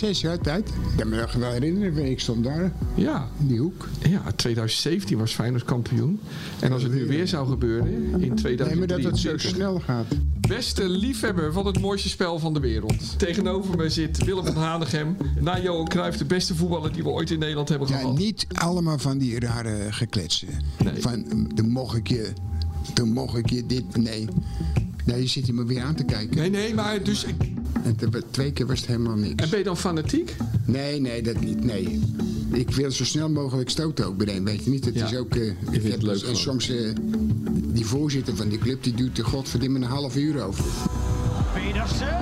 Zes jaar tijd. Ik kan me nog wel herinneren, ik stond daar Ja, in die hoek. ja, 2017 was Feyenoord kampioen. En als het nu weer zou gebeuren in Nee, maar dat het zo 2023... snel gaat. Beste liefhebber van het mooiste spel van de wereld. Tegenover me zit Willem van Hanegem. Na Johan Cruijff de beste voetballer die we ooit in Nederland hebben Ja, gehad. niet allemaal van die rare gekletsen. Nee. Van, dan mocht ik je, dan mocht ik je dit, nee. Nee, je zit hier maar weer aan te kijken. Nee, nee, maar dus... En te- twee keer was het helemaal niks. En ben je dan fanatiek? Nee, nee, dat niet, nee. Ik wil zo snel mogelijk stoten ook bij een, weet je niet? Het Ja. is ook... eh, ik het heb leuk en gewoon. soms eh, die voorzitter van die club, die duurt er godverdimme een half uur over. Pedersen. 2-1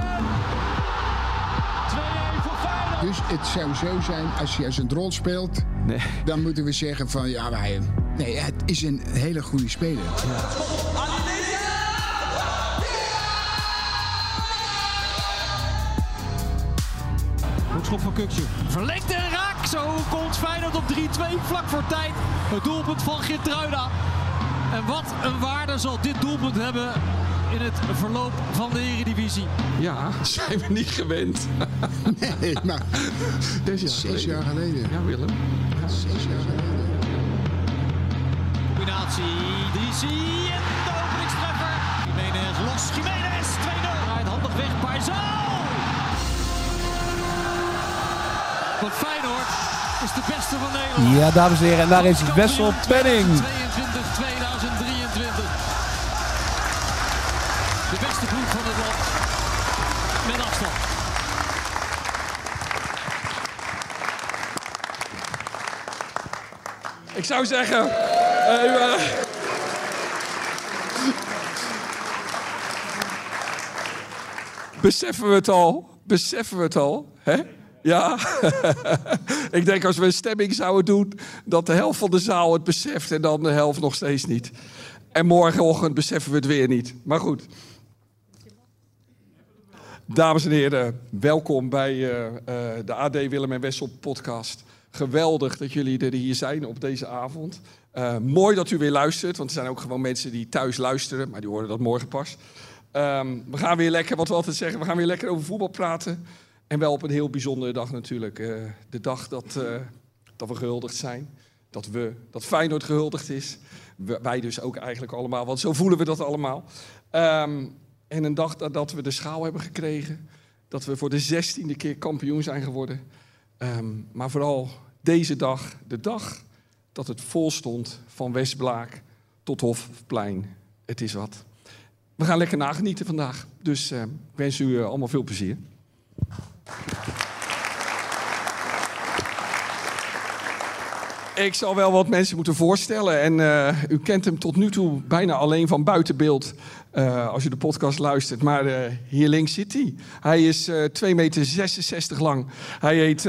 voor Feyenoord. Dus het zou zo zijn, als je als een rol speelt, Nee. dan moeten we zeggen van ja, wij, nee, het is een hele goede speler. Goed schop van Kuksje. Verlengd en raak. Zo komt Feyenoord op 3-2 vlak voor tijd. Het doelpunt van Geertruida. En wat een waarde zal dit doelpunt hebben in het verloop van de Eredivisie. Ja, zijn we niet gewend. Nee, maar Zes jaar zes geleden. jaar geleden. Ja, Willem. Zes jaar geleden. Combinatie. DC en de openingstreffer. Jiménez los. Jiménez 2-0. Draait handig weg. Paisal. Want Feyenoord is de beste van Nederland. Ja, dames en heren, en daar is Wessel Penning. 22, 2023. De beste ploeg van het land. Met afstand. Ik zou zeggen... eh, beseffen we het al? Beseffen we het al? Hè? Ja. ik denk als we een stemming zouden doen... dat de helft van de zaal het beseft en dan de helft nog steeds niet. En morgenochtend beseffen we het weer niet. Maar goed. Dames en heren, welkom bij eh, eh, de AD Willem en Wessel podcast. Geweldig dat jullie er hier zijn op deze avond. Eh, mooi dat u weer luistert, want er zijn ook gewoon mensen die thuis luisteren, maar die horen dat morgen pas. Ehm, we gaan weer lekker, wat we altijd zeggen, we gaan weer lekker over voetbal praten. En wel op een heel bijzondere dag natuurlijk. eh, de dag dat, eh, dat we gehuldigd zijn. Dat we, dat Feyenoord gehuldigd is. Wij dus ook eigenlijk allemaal, want zo voelen we dat allemaal. Ehm, en een dag dat, dat we de schaal hebben gekregen. Dat we voor de zestiende keer kampioen zijn geworden. Ehm, maar vooral deze dag, de dag dat het vol stond van Westblaak tot Hofplein. Het is wat. We gaan lekker nagenieten vandaag. Dus eh, ik wens u eh, allemaal veel plezier. Ik zal wel wat mensen moeten voorstellen. En eh, u kent hem tot nu toe bijna alleen van buitenbeeld. eh, als u de podcast luistert. Maar eh, hier links zit hij. Hij is eh 2,66 meter lang. Hij heet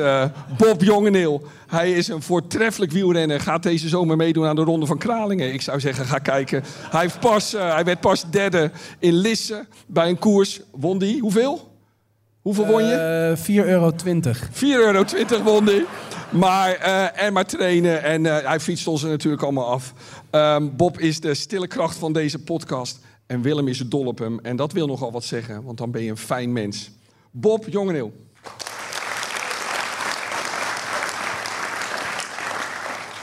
Bob Jongeneel. Hij is een voortreffelijk wielrenner. Gaat deze zomer meedoen aan de Ronde van Kralingen. Ik zou zeggen, ga kijken. Hij, heeft pas, hij werd pas derde in Lisse bij een koers. Won die? Hoeveel? Hoeveel won je? Eh 4,20 euro. 4,20 euro won hij. Maar, eh, en maar trainen. En eh, hij fietst ons er natuurlijk allemaal af. Ehm, Bob is de stille kracht van deze podcast. En Willem is dol op hem. En dat wil nogal wat zeggen, want dan ben je een fijn mens. Bob Jongeneel.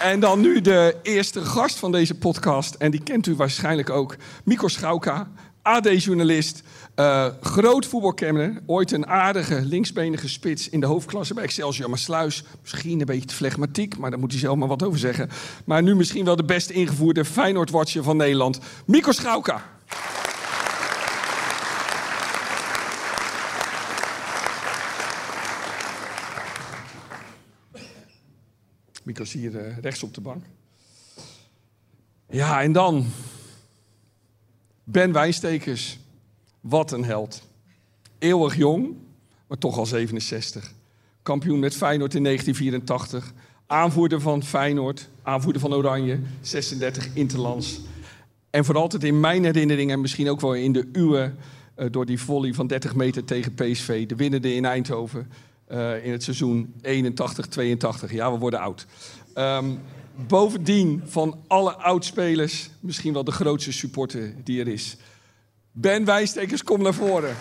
En dan nu de eerste gast van deze podcast. En die kent u waarschijnlijk ook. Mikko Schauka, AD-journalist, eh, groot voetbalkenner. Ooit een aardige linksbenige spits in de hoofdklasse bij Excelsior Maassluis. Misschien een beetje te flegmatiek, maar daar moet hij zelf maar wat over zeggen. Maar nu misschien wel de best ingevoerde Feyenoord-watcher van Nederland, Mico Schauka. Mico is hier eh, rechts op de bank. Ja, en dan Ben Wijnstekers. Wat een held. Eeuwig jong, maar toch al 67. Kampioen met Feyenoord in 1984. Aanvoerder van Feyenoord, aanvoerder van Oranje, 36 Interlands. En voor altijd in mijn herinnering en misschien ook wel in de uwe... eh, door die volley van 30 meter tegen PSV. De winnende in Eindhoven eh, in het seizoen 81-82. Ja, we worden oud. Ehm, bovendien van alle oudspelers misschien wel de grootste supporter die er is. Ben Wijstekers, kom naar voren.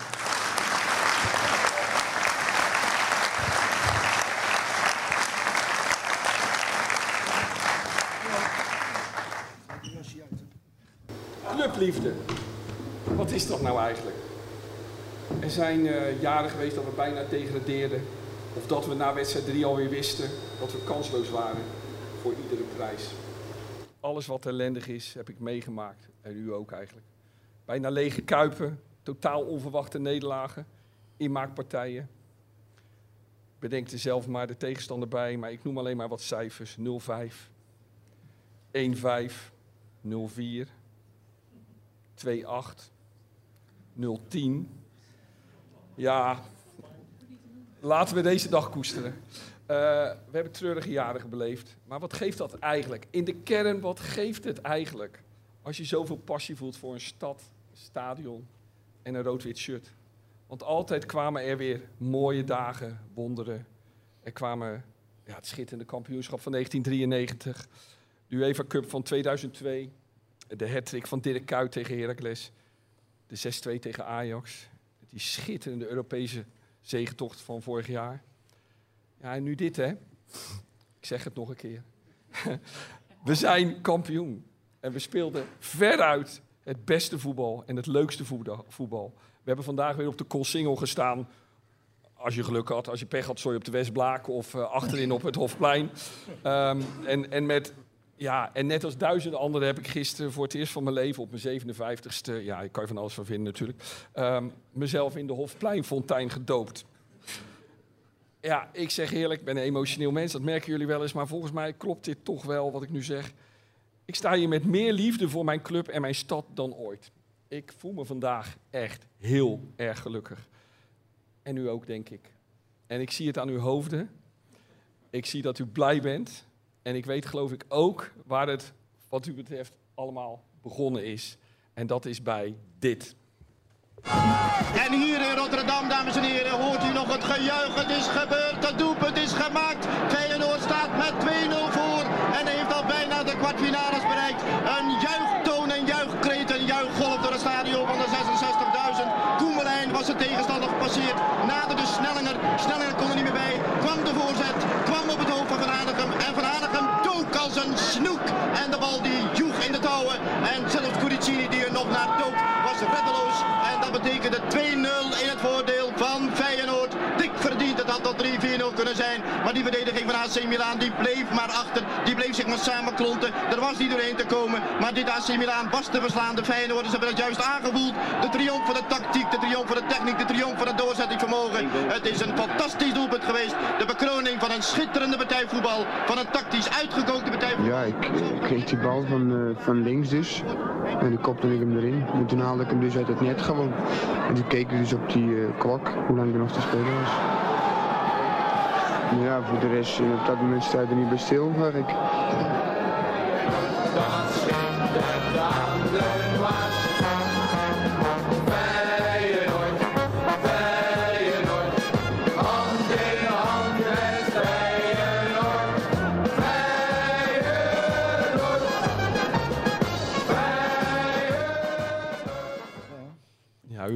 Clubliefde. Wat is dat nou eigenlijk? Er zijn eh, jaren geweest dat we bijna degradeerden. Of dat we na wedstrijd 3 alweer wisten dat we kansloos waren voor iedere prijs. Alles wat ellendig is, heb ik meegemaakt. En u ook eigenlijk. Bijna lege kuipen, totaal onverwachte nederlagen, inmaakpartijen. Bedenk er zelf maar de tegenstander bij, maar ik noem alleen maar wat cijfers. 0-5, 1-5, 0-4, 2-8, 0-10. Ja, laten we deze dag koesteren. Eh, we hebben treurige jaren beleefd. Maar wat geeft dat eigenlijk? In de kern, wat geeft het eigenlijk? Als je zoveel passie voelt voor een stad, een stadion en een rood-wit shirt. Want altijd kwamen er weer mooie dagen, wonderen. Er kwamen ja, het schitterende kampioenschap van 1993. De UEFA Cup van 2002. De hat van Dirk Kuyt tegen Heracles. De 6-2 tegen Ajax. Die schitterende Europese zegentocht van vorig jaar. Ja, en nu dit, hè. Ik zeg het nog een keer. We zijn kampioen. En we speelden veruit het beste voetbal en het leukste voetbal. We hebben vandaag weer op de Koolsingel gestaan. Als je geluk had, als je pech had, je op de Westblaak of uh, achterin op het Hofplein. Um, en, en, met, ja, en net als duizenden anderen heb ik gisteren voor het eerst van mijn leven op mijn 57ste, ja, ik kan je van alles van vinden natuurlijk, um, mezelf in de Hofpleinfontein gedoopt. Ja, ik zeg eerlijk, ik ben een emotioneel mens, dat merken jullie wel eens, maar volgens mij klopt dit toch wel wat ik nu zeg. Ik sta hier met meer liefde voor mijn club en mijn stad dan ooit. Ik voel me vandaag echt heel erg gelukkig. En u ook, denk ik. En ik zie het aan uw hoofden. Ik zie dat u blij bent. En ik weet, geloof ik, ook waar het, wat u betreft, allemaal begonnen is. En dat is bij dit. En hier in Rotterdam, dames en heren, hoort u nog het gejuich. Het is gebeurd, het doelpunt is gemaakt. Feyenoord staat met 2-0 voor en heeft al bijna de kwartfinales bereikt. Een juichtoon en juichkreet, een juichgolf door het stadion van de 66.000. Koemelijn was de tegenstander gepasseerd, naderde Snellinger. Snellinger kon er niet meer bij. Kwam de voorzet, kwam op het hoofd van Van. En Van Hanegem dook als een snoek. En de bal die het voordeel van Feyenoord. Dik verdiend, het had tot 3-4-0 kunnen zijn. Maar die verdediging van AC Milan die bleef maar achter. Die bleef zich maar samenklonten. Er was niet doorheen te komen. Maar dit AC Milan was te verslaan. De Feyenoorders hebben het juist aangevoeld. De triomf van de tactiek, de triomf van de techniek, de triomf van het doorzettingsvermogen. Het is een fantastisch doelpunt geweest. De bekroning van een schitterende partij voetbal. Van een tactisch uitgekookte. Ik kreeg die bal van, eh, van links dus. En die kopte ik hem erin. En toen haalde ik hem dus uit het net gewoon. En toen keek ik dus op die eh, klok, hoe lang er nog te spelen was. Ja, voor de rest, eh, op dat moment sta je er niet bij stil, eigenlijk.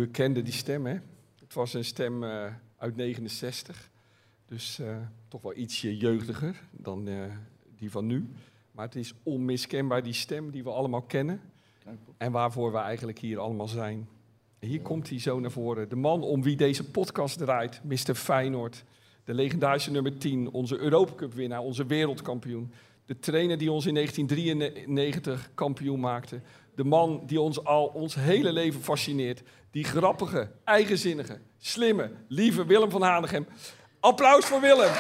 U kende die stem, hè? Het was een stem eh, uit 69. Dus eh, toch wel ietsje jeugdiger dan eh, die van nu. Maar het is onmiskenbaar die stem die we allemaal kennen. En waarvoor we eigenlijk hier allemaal zijn. Hier komt hij zo naar voren. De man om wie deze podcast draait, Mr. Feyenoord. De legendarische nummer 10, onze Europa Cup winnaar, onze wereldkampioen. De trainer die ons in 1993 kampioen maakte. De man die ons al ons hele leven fascineert. Die grappige, eigenzinnige, slimme, lieve Willem van Hanegem. Applaus voor Willem.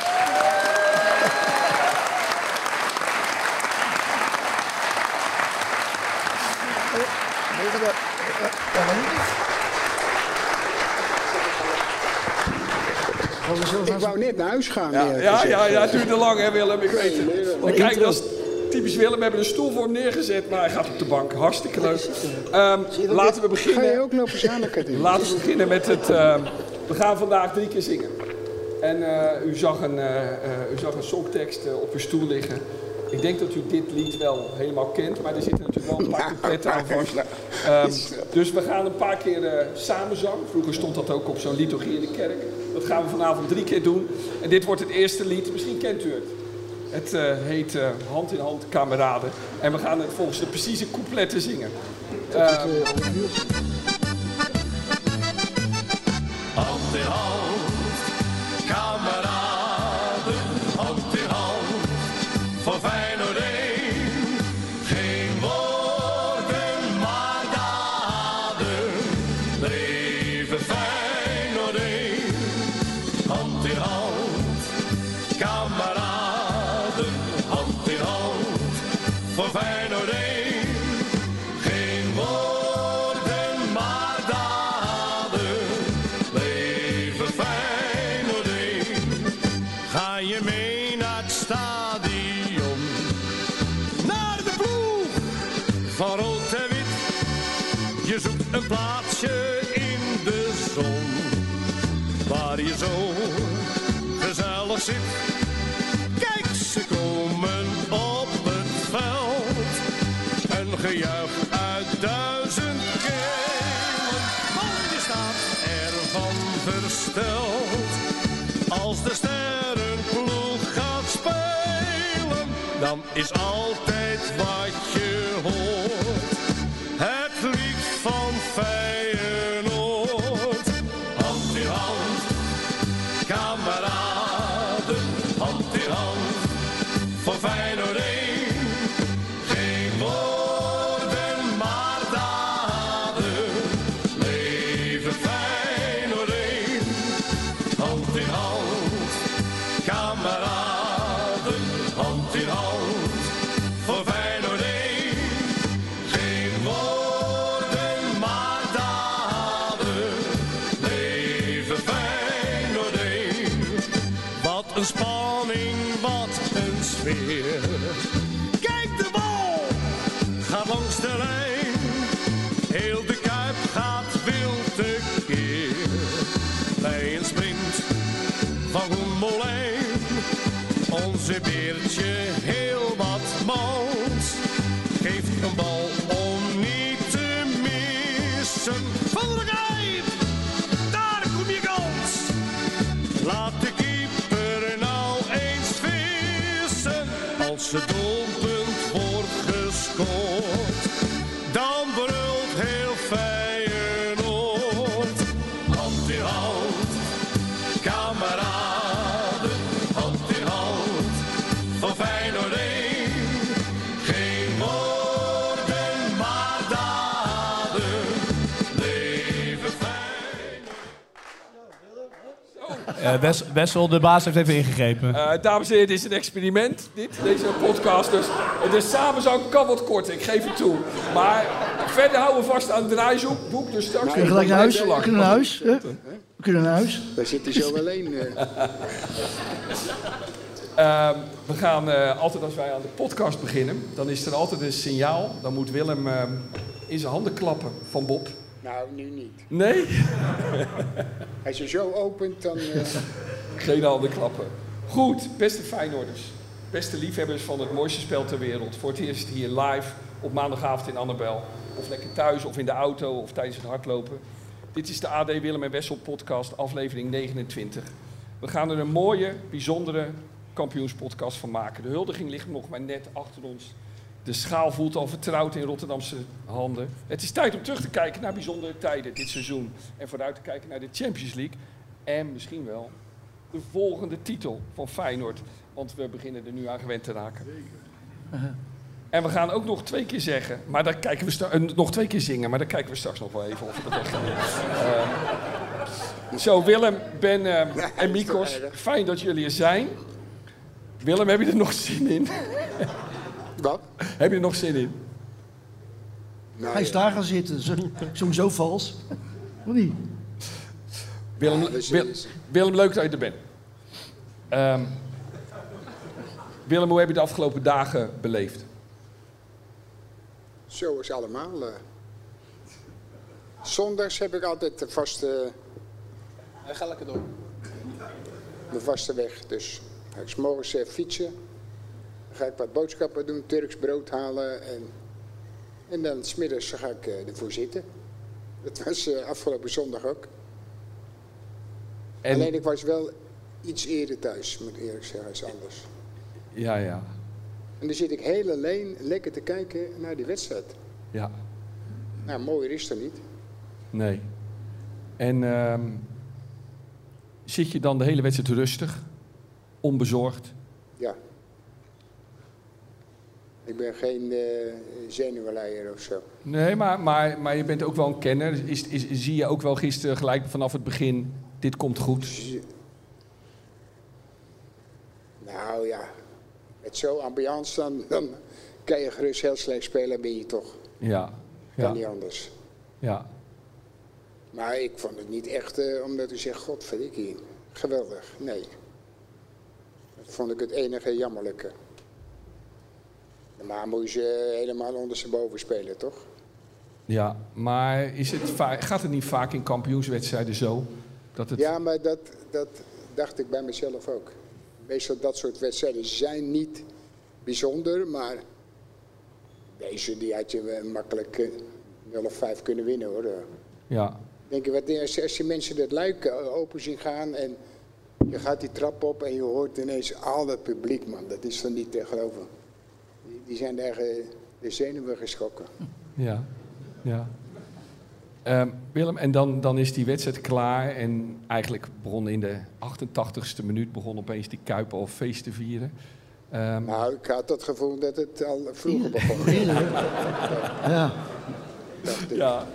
Ik wou net naar huis gaan. Ja, eerlijk ja, ja, ja, het duurde lang hè Willem, ik weet het. Kijk, dat typisch Willem. We hebben een stoel voor hem neergezet, maar hij gaat op de bank. Hartstikke leuk. Ehm, laten we Ga je beginnen. ook lopen doen? Laten we beginnen met het... ehm, we gaan vandaag drie keer zingen. En eh, u, zag een, eh, u zag een songtekst op uw stoel liggen. Ik denk dat u dit lied wel helemaal kent, maar er zitten natuurlijk wel een paar coupletten aan vast. Ehm, dus we gaan een paar keer eh samenzang. Vroeger stond dat ook op zo'n liturgie in de kerk. Dat gaan we vanavond drie keer doen. En dit wordt het eerste lied. Misschien kent u het. Het eh, heet eh, Hand in Hand Kameraden. En we gaan het volgens de precieze coupletten zingen. Plaatsje in de zon, waar je zo gezellig zit. Kijk, ze komen op het veld. Een gejuich uit duizend kelen. Want je staat ervan versteld. Als de sterrenploeg gaat spelen, dan is altijd wat je hoort. Wild tekeer. Bij een sprint van Molijn. Onze beertje heel wat mans. Geeft een bal om niet te missen. Van Gijp, daar kom je kans. Laat de keeper nou eens vissen. Als het doelpunt wordt gescoord, Eh, Wes- Wessel, de baas, heeft even ingegrepen. Eh, dames en heren, dit is een experiment, dit, deze podcast. Dus de samenzang kan wat korter, ik geef het toe. Maar verder houden we vast aan het draaiboek, dus straks Nou, Gelijk naar huis. We lang. kunnen naar huis. We kunnen naar huis. Daar zit hij zo alleen. eh. Ehm, we gaan eh, altijd als wij aan de podcast beginnen, dan is er altijd een signaal. Dan moet Willem ehm, in zijn handen klappen van Bob. Nou, nu niet. Nee? Als je zo opent, dan... eh, Geen handen klappen. Goed, beste Feyenoorders. Beste liefhebbers van het mooiste spel ter wereld. Voor het eerst hier live op maandagavond in Annabel. Of lekker thuis of in de auto of tijdens het hardlopen. Dit is de AD Willem en Wessel podcast, aflevering 29. We gaan er een mooie, bijzondere kampioenspodcast van maken. De huldiging ligt nog maar net achter ons. De schaal voelt al vertrouwd in Rotterdamse handen. Het is tijd om terug te kijken naar bijzondere tijden dit seizoen. En vooruit te kijken naar de Champions League. En misschien wel de volgende titel van Feyenoord. Want we beginnen er nu aan gewend te raken. En we gaan ook nog twee keer zeggen, maar daar kijken we eh, nog twee keer zingen, maar daar kijken we straks nog wel even of we dat echt gaan doen. Eh, zo, Willem, Ben eh, en Mikos, fijn dat jullie er zijn. Willem, heb je er nog zin in? Wat? heb je er nog zin in? Nou, Hij is daar gaan zitten. Zo- Sowieso vals. Of niet? Willem, Ja, dus- Wil- Willem leuk dat je er bent. Ehm, Willem, hoe heb je de afgelopen dagen beleefd? Zo is allemaal. eh. Zondags heb ik altijd de vaste, Ga lekker door. de vaste weg. Dus ik morgens eh, fietsen. Ga ik wat boodschappen doen, Turks brood halen. En, en dan smiddags ga ik eh, ervoor zitten. Dat was eh, afgelopen zondag ook. En, Alleen ik was wel iets eerder thuis, moet ik eerlijk zeggen, is anders. Ja, ja, En dan zit ik heel alleen lekker te kijken naar die wedstrijd. ja. Nou, mooier is er niet. Nee. En ehm, zit je dan de hele wedstrijd rustig, onbezorgd? Ja. Ik ben geen eh zenuwleier of zo. Nee, maar, maar, maar je bent ook wel een kenner. Is, is, zie je ook wel gisteren gelijk vanaf het begin, dit komt goed? Nou ja, met zo'n ambiance dan, dan kan je gerust heel slecht spelen, ben je toch. Ja, Kan niet anders. ja. Maar ik vond het niet echt eh, omdat u zegt, godverdikkie, geweldig. Nee. Dat vond ik het enige jammerlijke. Maar moet je ze helemaal ondersteboven spelen, toch? Ja, maar is het gaat het niet vaak in kampioenswedstrijden zo? Dat het... Ja, maar dat, dat dacht ik bij mezelf ook. Meestal dat soort wedstrijden zijn niet bijzonder, maar deze die had je makkelijk eh, 0 of 5 kunnen winnen hoor. ja. Denk je, wat, als, als je mensen dat luik eh, open zien gaan en je gaat die trap op en je hoort ineens al dat publiek, man. Dat is dan niet te geloven. Die, zijn daar eh, de zenuwen geschrokken. Ja, ja. Ehm, Willem, en dan, dan is die wedstrijd klaar. En eigenlijk begon in de 88ste minuut begon opeens die Kuip al feest te vieren. Ehm, Nou, ik had het gevoel dat het al vroeger begon. Ja. ja.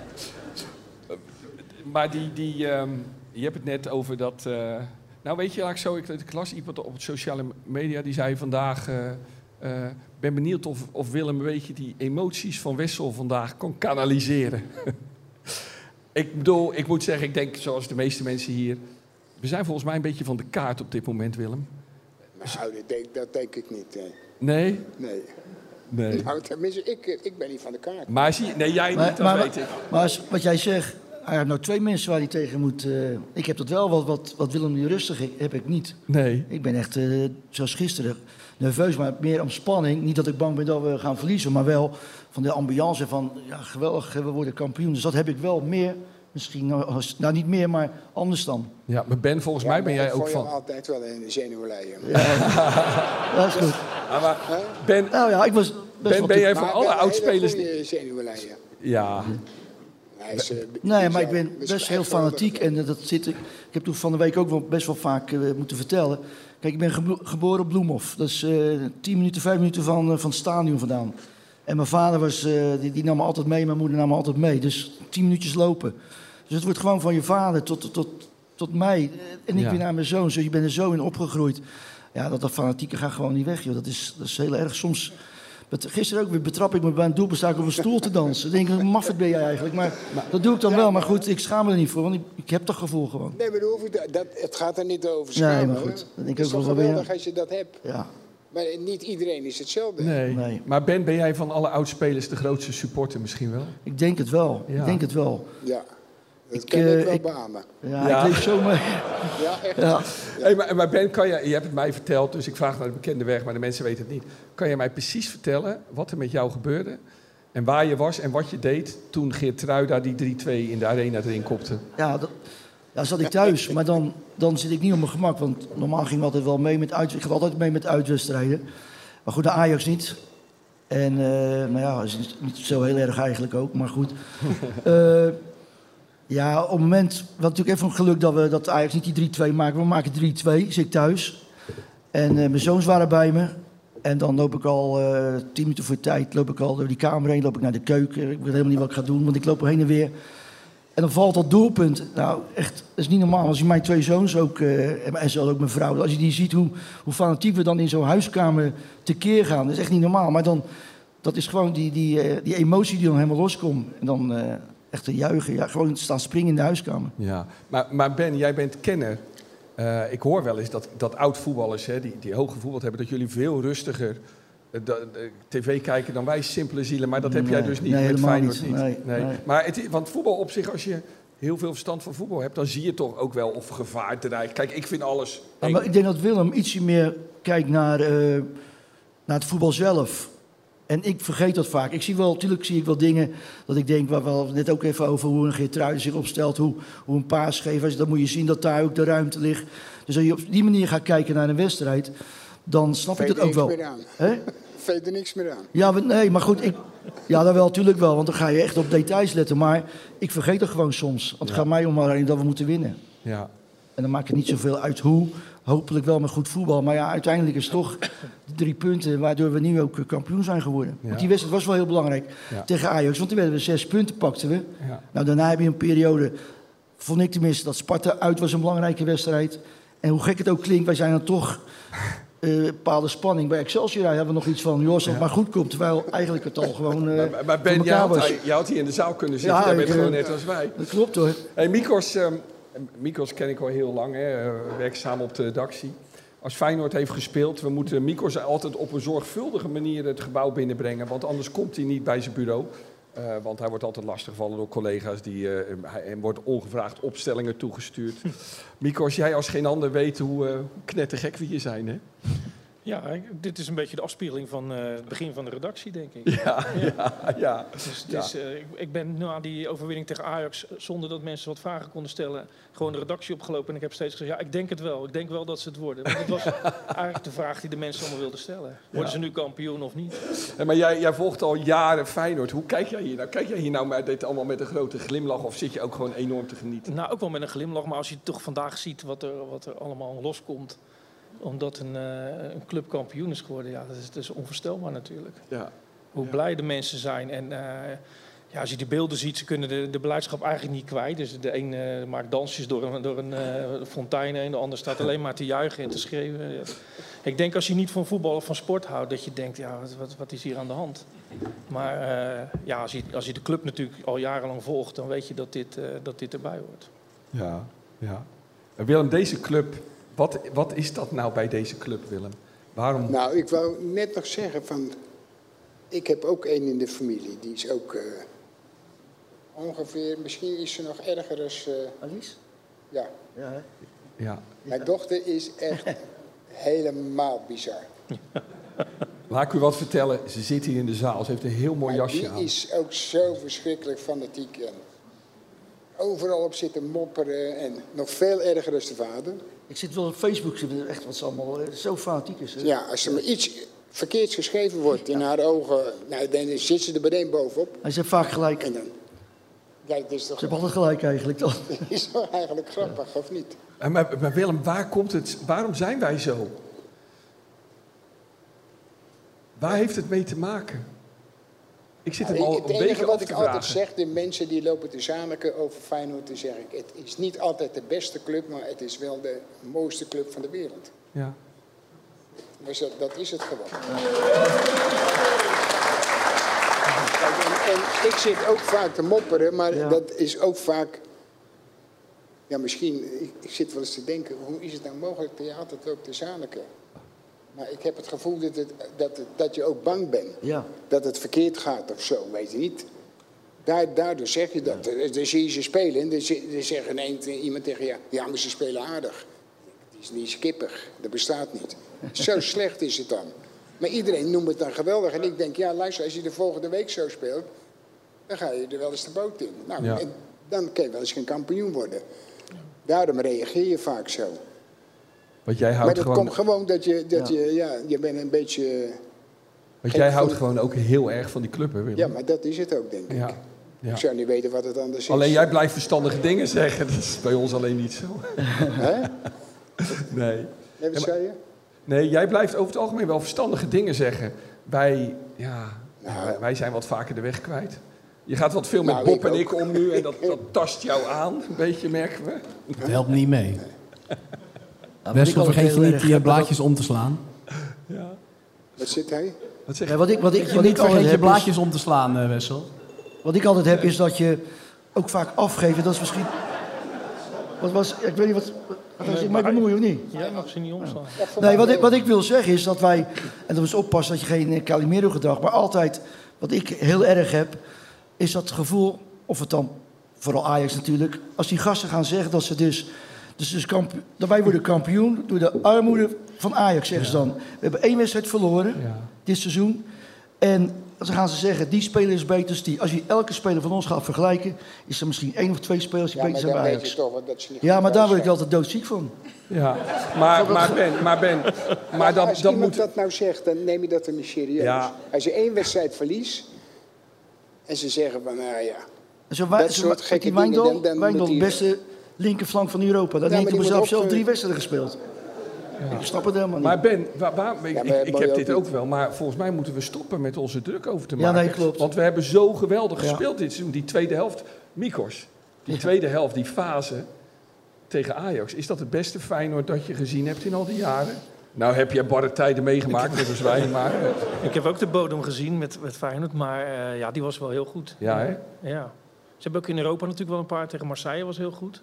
Eh, Maar die, die, ehm, je hebt het net over dat... eh, nou weet je, laat ik zo, ik, ik las iemand op het sociale media, die zei vandaag... eh eh, ben benieuwd of, of Willem een beetje die emoties van Wessel vandaag kan kanaliseren. ik bedoel, ik moet zeggen, ik denk zoals de meeste mensen hier... We zijn volgens mij een beetje van de kaart op dit moment, Willem. Nou, dat denk, dat denk ik niet. Nee. Nee? nee. Nee. Nou, tenminste, ik, ik ben niet van de kaart. Maar zie, nee, jij niet, Maar, dat maar, weet ik. maar als- wat jij zegt, hij heeft nou twee mensen waar hij tegen moet. eh, ik heb dat wel, wat, wat, wat Willem nu rustig ik- heb ik niet. Nee. Ik ben echt, eh, zoals gisteren, nerveus, maar meer om spanning. Niet dat ik bang ben dat we gaan verliezen, maar wel van de ambiance van, ja geweldig, we worden kampioen. Dus dat heb ik wel meer, misschien, nou, als- nou niet meer, maar anders dan. Ja, maar Ben, volgens Ja, mij ben jij ik ook van... altijd wel een zenuwleier. Dat is goed. Ja, maar ben, Nou ja, ik was best ben, wel ben jij van alle oudspelers... die-. Ja, Hij is, eh, Nee, maar ik ben is best heel fanatiek en dat zit ik. Ik heb toen van de week ook wel best wel vaak eh, moeten vertellen. Kijk, ik ben gebo- geboren op Bloemhof. Dat is eh 10 minuten, 5 minuten van, van het stadion vandaan. En mijn vader was, eh, die, die nam me altijd mee, mijn moeder nam me altijd mee. Dus 10 minuutjes lopen. Dus het wordt gewoon van je vader tot, tot, tot mij. En ik Ja. weer naar mijn zoon. Dus je bent er zo in opgegroeid. Ja, dat, dat fanatieke gaat gewoon niet weg, joh. Dat is, dat is heel erg. Soms, gisteren ook weer betrap ik me bij een doelpunt, sta ik op een stoel te dansen. Dan denk ik, mafferd ben jij eigenlijk. Maar dat doe ik dan wel. Maar goed, ik schaam me er niet voor, want ik, ik heb dat gevoel gewoon. Nee, maar dat hoef ik, dat, het gaat er niet over Nee, schamen. maar goed, dat denk ik is ook wel geweldig als je dat hebt. Ja. Maar niet iedereen is hetzelfde. nee. Nee. Maar Ben, ben jij van alle oudspelers de grootste supporter misschien wel? Ik denk het wel. Ja. Ik denk het wel. Ja, dat Ik, kan ik eh, wel ik- beamen. Ja, Ja. ik leef zo mee. Ja, echt. Ja. Hey, maar, maar Ben, kan je, je hebt het mij verteld, dus ik vraag naar de bekende weg, maar de mensen weten het niet. Kan je mij precies vertellen wat er met jou gebeurde? En waar je was en wat je deed toen Geert Truida die 3-2 in de arena erin kopte? Ja, dat, ja, zat ik thuis. Maar dan, dan zit ik niet op mijn gemak. Want normaal ging ik altijd wel mee met uit, ik ga altijd mee met uitwedstrijden. Maar goed, de Ajax niet. En eh, nou ja, is niet- niet zo heel erg eigenlijk ook, maar goed. Eh, ja, op het moment, we natuurlijk even een geluk dat we dat Ajax niet die 3-2 maken. We maken 3-2, zit thuis. En eh, mijn zoons waren bij me. En dan loop ik al eh tien minuten voor tijd, loop ik al door die kamer heen, loop ik naar de keuken. Ik weet helemaal niet wat ik ga doen, want ik loop er heen en weer. En dan valt dat doelpunt. Nou, echt, dat is niet normaal. Als je mijn twee zoons ook, eh, en zelfs ook mijn vrouw, als je die ziet hoe, hoe fanatiek we dan in zo'n huiskamer tekeer gaan, dat is echt niet normaal. Maar dan, dat is gewoon die, die, die emotie die dan helemaal loskomt. En dan echt te juichen, ja, gewoon staan springen in de huiskamer. Ja, maar, maar Ben, jij bent kenner. Eh, ik hoor wel eens dat, dat oud-voetballers, hè, die, die hoog gevoetbald hebben, dat jullie veel rustiger eh, tv kijken dan wij simpele zielen. Maar dat heb jij dus niet nee, met helemaal Feyenoord niet. niet. Nee. Maar het, want voetbal op zich, als je heel veel verstand van voetbal hebt, dan zie je toch ook wel of gevaar dreigt. Kijk, ik vind alles... Ja, maar ik denk dat Willem ietsje meer kijkt naar, eh, naar het voetbal zelf. En ik vergeet dat vaak. Ik zie wel, natuurlijk zie ik wel dingen dat ik denk, waar we het net ook even over hoe een Geertruiden zich opstelt, hoe, hoe een paas geeft. Dan moet je zien dat daar ook de ruimte ligt. Dus als je op die manier gaat kijken naar een wedstrijd, dan snap ik dat ook er niks wel. meer aan. Hè? Veet er niks meer aan. Ja, maar- nee, maar goed, ik, ja, dat wel, natuurlijk wel, want dan ga je echt op details letten. Maar ik vergeet het gewoon soms. Want het Ja. gaat mij om alleen dat we moeten winnen. Ja. En dan maakt het niet zoveel uit hoe. Hopelijk wel met goed voetbal. Maar ja, uiteindelijk is het toch de drie punten waardoor we nu ook eh, kampioen zijn geworden. Ja. Want die wedstrijd was wel heel belangrijk Ja. tegen Ajax. Want toen werden we zes punten, pakten we. Ja. Nou, daarna heb je een periode, vond ik tenminste, dat Sparta uit was een belangrijke wedstrijd. En hoe gek het ook klinkt, wij zijn dan toch eh, bepaalde spanning. Bij Excelsior hebben we nog iets van, joh, als het maar goed komt. Terwijl eigenlijk het al gewoon eh Maar, Ben, jij elkaar had, had hier in de zaal kunnen zitten. Ja, jij bent gewoon net als wij. Dat klopt hoor. Hey, Mikos, ehm, Mikos ken ik al heel lang. Hè. Eh, We werken samen op de redactie. Als Feyenoord heeft gespeeld, we moeten Mikos altijd op een zorgvuldige manier het gebouw binnenbrengen. Want anders komt hij niet bij zijn bureau. Eh, want hij wordt altijd lastiggevallen door collega's. Die, eh, hij, hem wordt ongevraagd opstellingen toegestuurd. Mikos, jij als geen ander weet hoe knettergek we hier zijn, hè? Ja, dit is een beetje de afspiegeling van het begin van de redactie, denk ik. Ja, ja, ja. Dus, Ja. eh, ik, ik ben na die overwinning tegen Ajax, zonder dat mensen wat vragen konden stellen, gewoon de redactie opgelopen. En ik heb steeds gezegd, ja, ik denk het wel. Ik denk wel dat ze het worden. Want dat was eigenlijk de vraag die de mensen allemaal wilden stellen. Worden Ja. ze nu kampioen of niet? Maar jij, jij volgt al jaren Feyenoord. Hoe kijk jij hier nou? Kijk jij hier nou met dit allemaal met een grote glimlach of zit je ook gewoon enorm te genieten? Nou, ook wel met een glimlach. Maar als je toch vandaag ziet wat er, wat er allemaal loskomt, omdat een, eh, een club kampioen is geworden, ja, dat is, dat is onvoorstelbaar natuurlijk. Ja. Hoe blij de mensen zijn. En eh, ja, als je die beelden ziet, ze kunnen de, de beleidschap eigenlijk niet kwijt. Dus de een eh, maakt dansjes door een, door een eh, fontein heen, de ander staat alleen maar te juichen en te schreeuwen. Ja. Ik denk als je niet van voetbal of van sport houdt, dat je denkt, ja, wat, wat, wat is hier aan de hand? Maar eh, ja, als je, als je de club natuurlijk al jarenlang volgt, dan weet je dat dit, eh, dat dit erbij hoort. Ja, ja. En Willem, deze club, wat, wat is dat nou bij deze club, Willem? Waarom? Nou, ik wou net nog zeggen van... Ik heb ook één in de familie. Die is ook eh, ongeveer... Misschien is ze nog erger als... eh, Alice? ja. Ja, hè? Ja. Mijn dochter is echt helemaal bizar. Laat ik u wat vertellen. Ze zit hier in de zaal. Ze heeft een heel mooi Maar jasje die aan. is ook zo verschrikkelijk fanatiek. En overal op zitten mopperen. En nog veel erger dan de vader. Ik zit wel op Facebook, ze vinden echt wat ze allemaal eh, zo fanatiek is. hè. Ja, als er maar iets verkeerds geschreven wordt in haar ogen... Nou, dan zit ze er meteen bovenop. Hij zegt vaak gelijk. En dan... Ja, dat is Ze toch... hebben altijd gelijk eigenlijk dan. is toch eigenlijk grappig, of niet? En Maar, maar Willem, waar komt het, waarom zijn wij zo? Waar heeft het mee te maken? Ik zit hem Nou, al het een beetje wat ik te altijd vragen. zeg, de mensen die lopen te zaniken over Feyenoord, dan zeg ik, het is niet altijd de beste club, maar het is wel de mooiste club van de wereld. Ja. Dus dat, dat is het gewoon. En, en ik zit ook vaak te mopperen, maar Ja. dat is ook vaak... Ja, misschien, ik, ik zit wel eens te denken, hoe is het nou mogelijk dat je altijd loopt te zaniken? Maar ik heb het gevoel dat, het, dat, het- dat je ook bang bent. Ja. Dat het verkeerd gaat of zo, weet je niet. Daar, daardoor zeg je dat. Dan- Dan zie je ze spelen en dan zegt ineens iemand tegen je... Ja, maar ze spelen aardig. Die is niet skippig. Dat bestaat niet. Zo slecht is het dan. Maar iedereen noemt het dan geweldig. En ik denk, ja, luister, als je de volgende week zo speelt... dan ga je er wel eens de boot in. Nou, Ja. en dan kan je wel eens geen kampioen worden. Daarom reageer je vaak zo. Want jij Maar houdt dat gewoon... komt gewoon dat je... Dat Ja. je, ja, je bent een beetje... Want jij houdt van- gewoon ook heel erg van die club, hè Willem? Ja, maar dat is het ook, denk ik. Ja, ja. Ik zou niet weten wat het anders is. Alleen jij blijft verstandige dingen zeggen. Dat is bij ons alleen niet zo. Hè? Nee. Nee, wat maar- zei je? Nee, jij blijft over het algemeen wel verstandige dingen zeggen. Wij, ja, Nou. wij, zijn wat vaker de weg kwijt. Je gaat wat veel met Nou, Bob ik en ik om nu en dat, dat tast jou aan, een beetje merken we. Het helpt niet mee. Nou, Wessel, vergeet je niet die dat- blaadjes om te slaan. Wat zit hij? Wat zeg Ja, wat ik, wat ik, je wat niet vergeet je heb is- blaadjes om te slaan, eh, Wessel. Wat ik altijd heb is dat je ook vaak afgeeft. en Dat is misschien. Wat was. Ik weet niet wat. wat was ik mij bemoeien of niet? Jij mag ze niet omslaan. Nee, wat ik, wat ik wil zeggen is dat wij. En dat is oppassen dat je geen Calimero-gedrag. Maar altijd. Wat ik heel erg heb. Is dat gevoel. Of het dan. Vooral Ajax natuurlijk. Als die gasten gaan zeggen dat ze dus. Dus, dus kampioen, dat wij worden kampioen door de armoede van Ajax, zeggen ze dan. We hebben één wedstrijd verloren dit seizoen. En dan gaan ze zeggen, die speler is beter dan die. Als je elke speler van ons gaat vergelijken, is er misschien één of twee spelers die Ja, beter maar zijn bij je Ajax. toch dat niet Ja, maar daar word ik altijd doodziek van. Ja, maar, maar Ben, maar Ben, maar dat, als dat iemand moet... dat nou zegt, dan neem je dat er niet serieus. Ja. Als je één wedstrijd verliest en ze zeggen van, nou ja, Zo, Dat wij, soort zo, gekke die dingen, Wijndal, dan- dan Wijndal, moet de die- beste linkerflank van Europa. Dan Ja, mezelf moet zelf drie wedstrijden gespeeld. Ik snap het helemaal niet. Maar Ben, waar, waar- ik, Ja, maar ik, ik moet heb dit ook wel, maar volgens mij moeten we stoppen met onze druk over te Ja, maken. nee, klopt. Want we hebben zo geweldig Ja. gespeeld dit seizoen. Die tweede helft, Mikos, die tweede helft, die fase tegen Ajax. Is dat het beste Feyenoord dat je gezien hebt in al die jaren? Nou heb je barre tijden meegemaakt, net als wij, maar... Ik heb ook de bodem gezien met, met Feyenoord, maar eh, ja, die was wel heel goed. Ja, hè? Ja. Ze hebben ook in Europa natuurlijk wel een paar. Tegen Marseille was heel goed.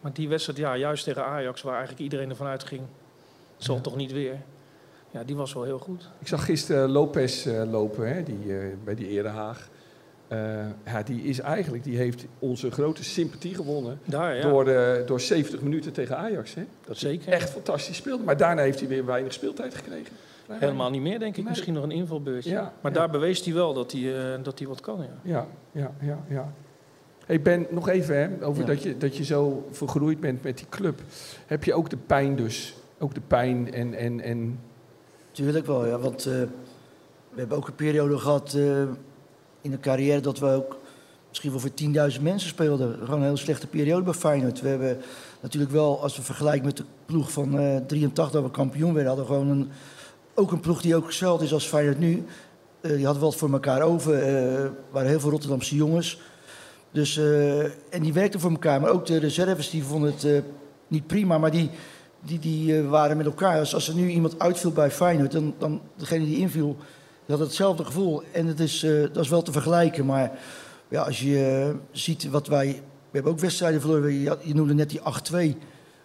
Maar die wedstrijd, ja, juist tegen Ajax, waar eigenlijk iedereen ervan uitging, zal toch niet weer. Ja, die was wel heel goed. Ik zag gisteren Lopez eh, lopen hè, die, eh, bij die Erehaag. Eh, ja, die is eigenlijk, die heeft onze grote sympathie gewonnen Daar, ja. door, eh, door 70 minuten tegen Ajax. Hè? Dat Zeker. echt fantastisch speelde. Maar daarna heeft hij weer weinig speeltijd gekregen. Helemaal niet meer, denk ik. Nee. Misschien nog een invalbeurtje. Ja, maar ja. daar bewees hij wel dat hij, eh, dat hij wat kan, ja. Ja, ja, ja, ja. Hey Ben, nog even hè, over Ja. dat, je, dat je zo vergroeid bent met die club. Heb je ook de pijn dus? Ook de pijn en... en, en Tuurlijk wel, ja. Want eh, we hebben ook een periode gehad eh, in de carrière dat we ook misschien wel voor 10.000 mensen speelden. Gewoon een hele slechte periode bij Feyenoord. We hebben natuurlijk wel, als we vergelijken met de ploeg van eh 83, dat we kampioen werden, hadden we gewoon een, ook een ploeg die ook hetzelfde is als Feyenoord nu. Die hadden wat voor elkaar over. eh waren heel veel Rotterdamse jongens. Dus, eh, en die werkten voor elkaar. Maar ook de reserves die vonden het eh, niet prima, maar die, die, die eh, waren met elkaar. Dus als er nu iemand uitviel bij Feyenoord, dan, dan degene die inviel, die had hetzelfde gevoel. En het is, dat is wel te vergelijken. Maar ja, als je ziet wat wij... We hebben ook wedstrijden verloren. Je, je noemde net die 8-2.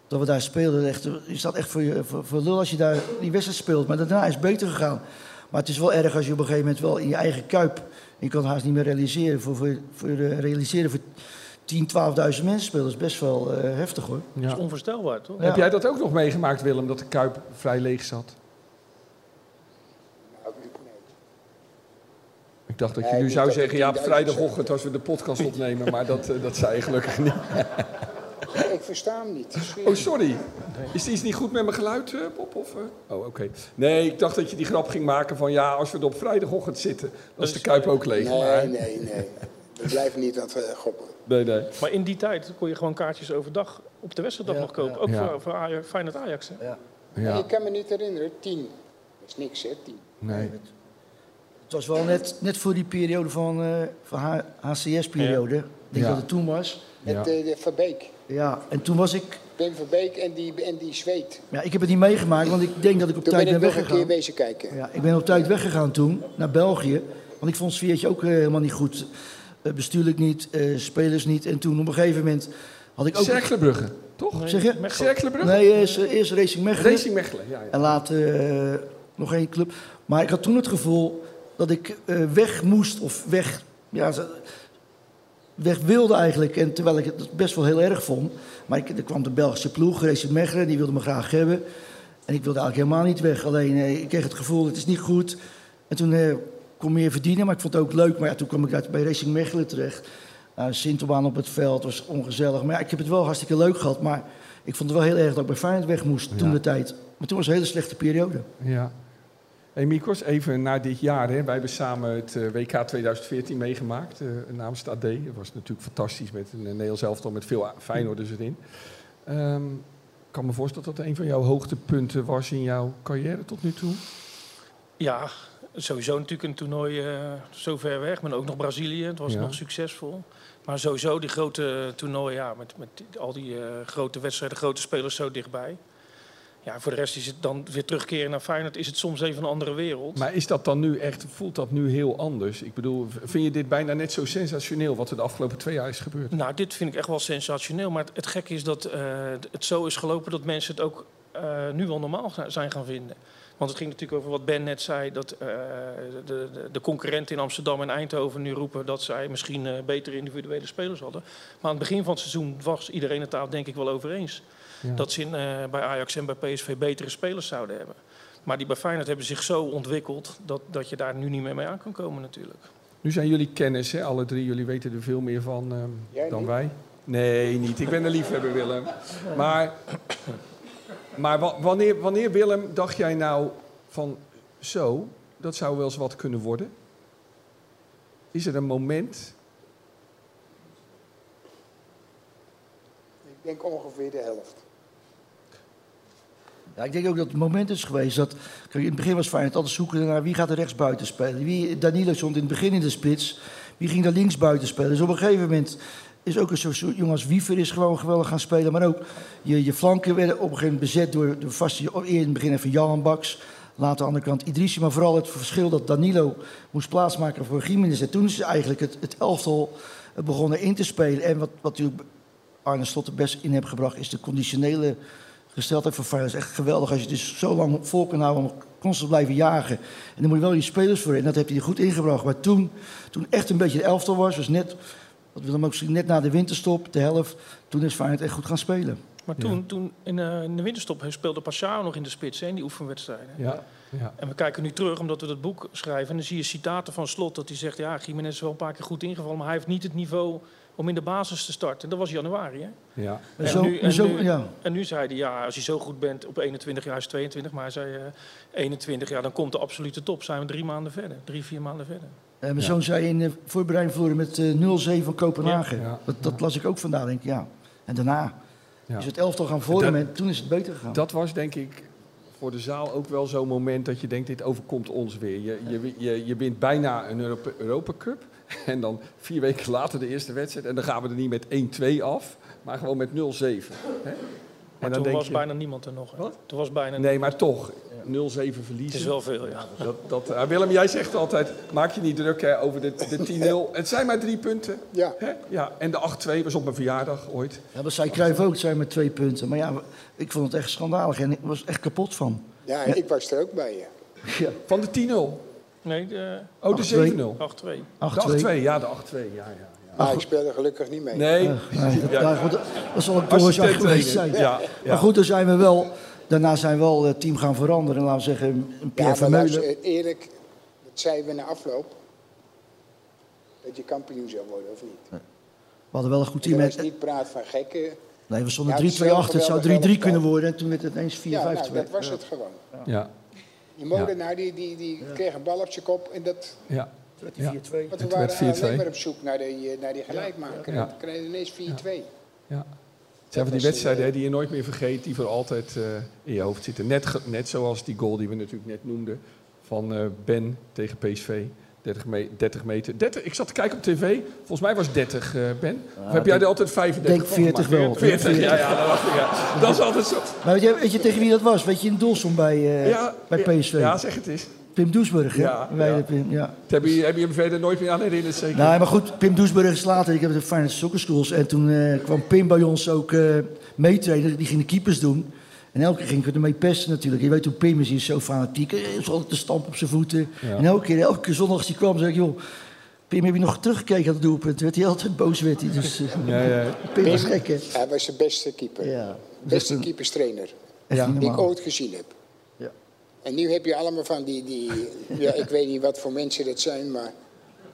Dat we daar speelden. Echt, je staat echt voor, je, voor, voor lul als je daar die wedstrijd speelt. Maar daarna is het beter gegaan. Maar het is wel erg als je op een gegeven moment wel in je eigen kuip... Je kan het haast niet meer realiseren. Voor, voor, voor, eh, realiseren voor 10, 12.000 mensen spelen. Dat is best wel eh, heftig hoor. Dat is onvoorstelbaar, toch? Heb jij dat ook nog meegemaakt, Willem, dat de Kuip vrij leeg zat? nou, nee. Ik dacht dat je Nee, nu zou zeggen, ja, op 10.000 vrijdagochtend als we de podcast opnemen, maar dat, eh, dat zei je gelukkig niet. ik versta hem niet. Oh, sorry. Is er iets niet goed met mijn geluid, eh, Bob? Of, eh? Oh, oké. Nee, ik dacht dat je die grap ging maken van, ja, als we er op vrijdagochtend zitten, dan is de Kuip ook leeg. Nee, maar, nee, nee. We blijven niet aan het eh, goppen. nee, nee. Maar in die tijd kon je gewoon kaartjes overdag op de wedstrijddag Ja, nog kopen. ja. Ook Ja. voor, voor Ajax, Feyenoord Ajax. Hè? Ja. Ja, Je kan me niet herinneren, 10. Dat is niks, hè, 10. nee. Het was wel net, net voor die periode van, eh van HCS-periode. Ik denk Ja. dat het toen was. Met Ja. eh, de Verbeek. Ja, en toen was ik... Ben Verbeek en die, en die zweet. Ja, ik heb het niet meegemaakt, want ik denk dat ik op Toen ben tijd ik ben nog een keer weggegaan. wezen kijken. Ja, ik ben op tijd weggegaan toen, naar België. Want ik vond het sfeertje ook eh, helemaal niet goed. Eh, bestuurlijk niet, eh, spelers niet. En toen op een gegeven moment had ik ook... Cerkelenbrugge, toch? Zeg je? Cerkelenbrugge? Nee, eerst, eerst Racing Mechelen. Racing Mechelen, ja. ja. En later nog één club. Maar ik had toen het gevoel dat ik eh, weg moest of weg, ja, ze- weg wilde eigenlijk. En terwijl ik het best wel heel erg vond. Maar ik, er kwam de Belgische ploeg, Racing Mechelen, die wilde me graag hebben. En ik wilde eigenlijk helemaal niet weg. Alleen eh, ik kreeg het gevoel, het is niet goed. En toen eh kon meer verdienen, maar ik vond het ook leuk. Maar ja, toen kwam ik uit, bij Racing Mechelen terecht. Sintelbaan op het veld was ongezellig. Maar ja, ik heb het wel hartstikke leuk gehad. Maar ik vond het wel heel erg dat ik bij Feyenoord weg moest toen de tijd. Maar toen was het een hele slechte periode. Ja. Hey Mikos, even naar dit jaar. Hè. Wij hebben samen het eh, WK 2014 meegemaakt eh, namens het AD. Dat was natuurlijk fantastisch met een Nederlands elftal met veel Feyenoorders erin. Ehm, ik kan me voorstellen dat dat een van jouw hoogtepunten was in jouw carrière tot nu toe. Ja, sowieso natuurlijk een toernooi eh, zo ver weg. Maar ook nog Brazilië, het was Ja. nog succesvol. Maar sowieso die grote toernooien, ja, met, met al die grote wedstrijden, grote spelers zo dichtbij. Ja, voor de rest is het dan weer terugkeren naar Feyenoord, is het soms even een andere wereld. Maar is dat dan nu echt, voelt dat nu heel anders? Ik bedoel, vind je dit bijna net zo sensationeel wat er de afgelopen twee jaar is gebeurd? Nou, dit vind ik echt wel sensationeel. Maar het, het gekke is dat eh, het zo is gelopen dat mensen het ook eh, nu wel normaal zijn gaan vinden. Want het ging natuurlijk over wat Ben net zei, dat eh, de, de, concurrenten in Amsterdam en Eindhoven nu roepen dat zij misschien betere individuele spelers hadden. Maar aan het begin van het seizoen was iedereen het daar denk ik wel over eens. Ja. Dat ze in, eh, bij Ajax en bij PSV betere spelers zouden hebben. Maar die bij Feyenoord hebben zich zo ontwikkeld dat, dat je daar nu niet meer mee aan kan komen natuurlijk. Nu zijn jullie kennis, hè? alle drie. Jullie weten er veel meer van ehm, dan niet? wij. Nee, niet. Ik ben een liefhebber, Willem. Maar, maar wa- wanneer, wanneer, Willem, dacht jij nou van... Zo, dat zou wel eens wat kunnen worden? Is er een moment... Ik denk ongeveer de helft. Ja, ik denk ook dat het moment is geweest dat... In het begin was Feyenoord altijd zoeken naar wie gaat er rechts buiten spelen. Wie, Danilo stond in het begin in de spits. Wie ging daar links buiten spelen? Dus op een gegeven moment is ook een soort soort jongen als Wiever is gewoon geweldig gaan spelen. Maar ook je, je flanken werden op een gegeven moment bezet door de vaste... Eerst in het begin even Jan Baks. Later aan de andere kant Idrissi. Maar vooral het verschil dat Danilo moest plaatsmaken voor Gimenez. En toen is eigenlijk het, het elftal begonnen in te spelen. En wat, wat natuurlijk Arne Slot er best in heeft gebracht... is de conditionele gesteldheid van Feyenoord. Dat is echt geweldig als je het dus zo lang vol kan houden om constant te blijven jagen. En dan moet je wel je spelers voor in. Dat heeft hij goed ingebracht. Maar toen, toen echt een beetje de elftal was, was net, wat we dan ook net na de winterstop, de helft, toen is Feyenoord echt goed gaan spelen. Maar toen, toen in, eh, in de winterstop speelde Pashao nog in de spits hè, in die oefenwedstrijden. Ja, ja. En we kijken nu terug, omdat we dat boek schrijven. En dan zie je citaten van Slot dat hij zegt... ja, Jiménez is wel een paar keer goed ingevallen... maar hij heeft niet het niveau om in de basis te starten. Dat was januari, hè? Ja. En zo- en zo- ja. en nu zei hij, ja, als je zo goed bent op 21 jaar, is 22... maar hij zei eh, 21 jaar, dan komt de absolute top. Zijn we drie maanden verder, drie, vier maanden verder. En mijn zoon zei in de voorbereiding verloren met eh 0-7 van Kopenhagen. Ja. Ja. Dat, dat las ik ook vandaan, denk ik, ja. En daarna Ja. is het elftal gaan vormen en toen is het beter gegaan. Dat was denk ik voor de zaal ook wel zo'n moment dat je denkt, dit overkomt ons weer. Je, je, je, je wint bijna een Europa, Europa Cup. En dan vier weken later de eerste wedstrijd. En dan gaan we er niet met 1-2 af, maar gewoon met 0-7. hè? Maar En dan toen denk was je, bijna niemand er nog. Hè? Toen was bijna Nee, maar toch, 0-7 Het verliezen. is wel veel, ja. Dat, dat, eh, Willem, jij zegt altijd, maak je niet druk hè, over de, de 10-0. Het zijn maar drie punten. Ja. Hè? Ja, en de 8-2 was op mijn verjaardag ooit. Ja, dat zei Cruijff ook, het zijn met twee punten. Maar ja, ik vond het echt schandalig en ik was echt kapot van. Ja, ik was er ook bij je. Ja. Van de 10-0. Nee, de Oh, de 7-0. 8-2. De 8-2, ja, de 8-2. Ja, ja, ja. Maar ik speelde gelukkig niet mee. Nee, Nee, dat, Ja. goed, dat zal een doorzaak geweest zijn. Ja, ja. Maar goed, dan zijn we wel, daarna zijn we wel het team gaan veranderen. Laten we zeggen, een Pierre maar Vermeulen. luister, eerlijk, dat zeiden we na afloop. Dat je kampioen zou worden, of niet? We hadden wel een goed team. was niet praat van gekken. nee, we stonden Ja, 3-2 het is wel achter. Het zou geweldig 3-3 kunnen worden. En toen werd het ineens 4-5-2. Ja, nou, dat was Ja. het gewoon. Ja, Die molenaar die, die, die kreeg een bal op zijn kop en dat... ja. Toen werd Ja. die 4-2. Want we waren werd 4-2. alleen maar op zoek naar die, eh, naar die gelijkmaker. Ja. En toen kregen we ineens 4-2. Ja. Het zijn van die wedstrijden hè, die je nooit meer vergeet, die voor altijd eh, in je hoofd zitten. Net, net zoals die goal die we natuurlijk net noemden van eh, Ben tegen PSV. 30, me 30 meter. 30, ik zat te kijken op tv. Volgens mij was het 30, eh, Ben. Of heb jij er altijd 35 denk van 40 gemaakt? wel. 40, ja, ja, dat, ik, ja. dat is altijd zo. Maar weet je, weet je tegen wie dat was? Weet je in Dolsom bij, eh, Ja, bij PSV? Ja, zeg het eens. Pim Doesburg, hè? Ja, Wij ja. Pim, ja. Heb je, heb je hem verder nooit meer aan herinnerd, zeker? Nee, maar goed, Pim Doesburg is later. Ik heb de Finance Soccer Schools. En toen eh, kwam Pim bij ons ook meetrainen. Die ging de keepers doen. En elke keer ging ik ermee pesten natuurlijk. Je weet hoe Pim is, zo fanatiek. Hij is altijd de stamp op zijn voeten. Ja. En elke keer, elke keer zondag als hij kwam, zei ik... joh, Pim, heb je nog teruggekeken aan het doelpunt? Toen werd hij altijd boos, werd hij. Dus, eh, Ja, ja. Pim was gek, hè? Hij was de beste keeper. Ja. Beste keeperstrainer Ja. die ik ooit gezien heb. Ja. En nu heb je allemaal van die, die ja, ik weet niet wat voor mensen dat zijn, maar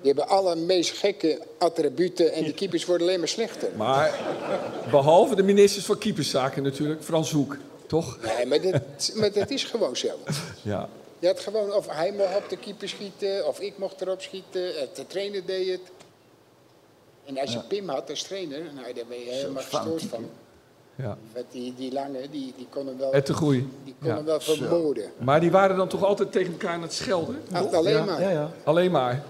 die hebben alle meest gekke attributen en die keepers worden alleen maar slechter. Maar behalve de ministers van keeperszaken natuurlijk, Frans Hoek, toch? Nee, maar dat, maar dat is gewoon zo. Ja. Je had gewoon, of hij mocht op de keeper schieten, of ik mocht erop schieten. De trainer deed het. En als je Ja. Pim had als trainer, nou, daar ben je helemaal gestoord van. Ja. Die, die lange, die, die kon hem wel, Het te groeien. die kon Ja. hem wel vermoorden. Maar die waren dan toch altijd tegen elkaar aan het schelden? Alleen Ja, maar. ja, ja. Alleen maar.